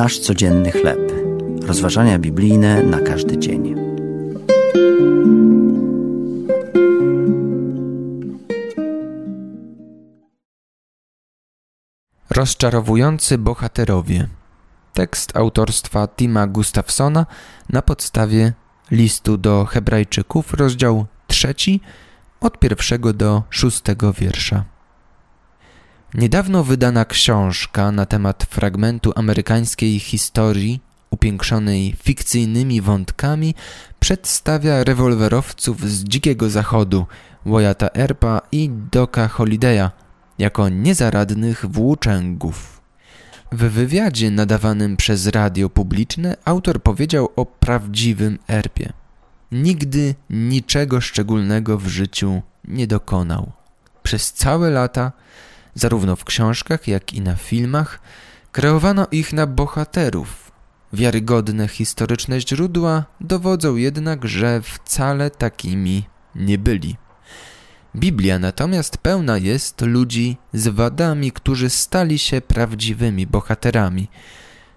Nasz codzienny chleb. Rozważania biblijne na każdy dzień. Rozczarowujący bohaterowie. Tekst autorstwa Tima Gustafsona na podstawie listu do Hebrajczyków, rozdział trzeci, od pierwszego do szóstego wiersza. Niedawno wydana książka na temat fragmentu amerykańskiej historii upiększonej fikcyjnymi wątkami przedstawia rewolwerowców z Dzikiego Zachodu, Wyatta Erpa i Doka Holiday'a jako niezaradnych włóczęgów. W wywiadzie nadawanym przez radio publiczne autor powiedział o prawdziwym Erpie. Nigdy niczego szczególnego w życiu nie dokonał. Przez całe lata Zarówno w książkach, jak i na filmach kreowano ich na bohaterów. Wiarygodne historyczne źródła dowodzą jednak, że wcale takimi nie byli. Biblia natomiast pełna jest ludzi z wadami, którzy stali się prawdziwymi bohaterami.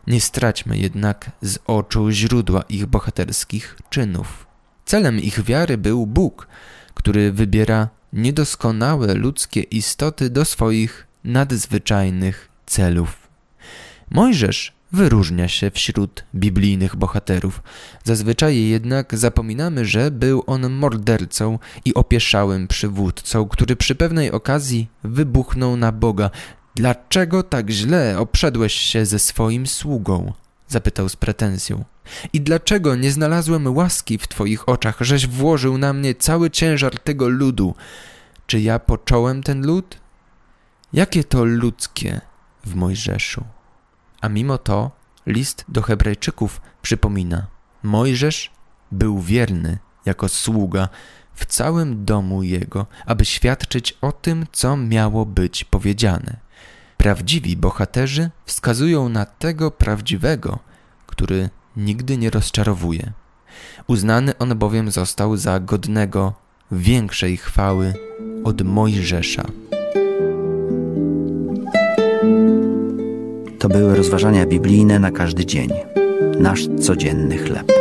Nie straćmy jednak z oczu źródła ich bohaterskich czynów. Celem ich wiary był Bóg, który wybiera niedoskonałe ludzkie istoty do swoich nadzwyczajnych celów. Mojżesz wyróżnia się wśród biblijnych bohaterów. Zazwyczaj jednak zapominamy, że był on mordercą i opieszałym przywódcą, który przy pewnej okazji wybuchnął na Boga. Dlaczego tak źle obszedłeś się ze swoim sługą? Zapytał z pretensją. I dlaczego nie znalazłem łaski w Twoich oczach, żeś włożył na mnie cały ciężar tego ludu? Czy ja począłem ten lud? Jakie to ludzkie w Mojżeszu? A mimo to list do Hebrajczyków przypomina: Mojżesz był wierny jako sługa w całym domu jego, aby świadczyć o tym, co miało być powiedziane. Prawdziwi bohaterzy wskazują na tego prawdziwego, który nigdy nie rozczarowuje. Uznany on bowiem został za godnego większej chwały od Mojżesza. To były rozważania biblijne na każdy dzień. Nasz codzienny chleb.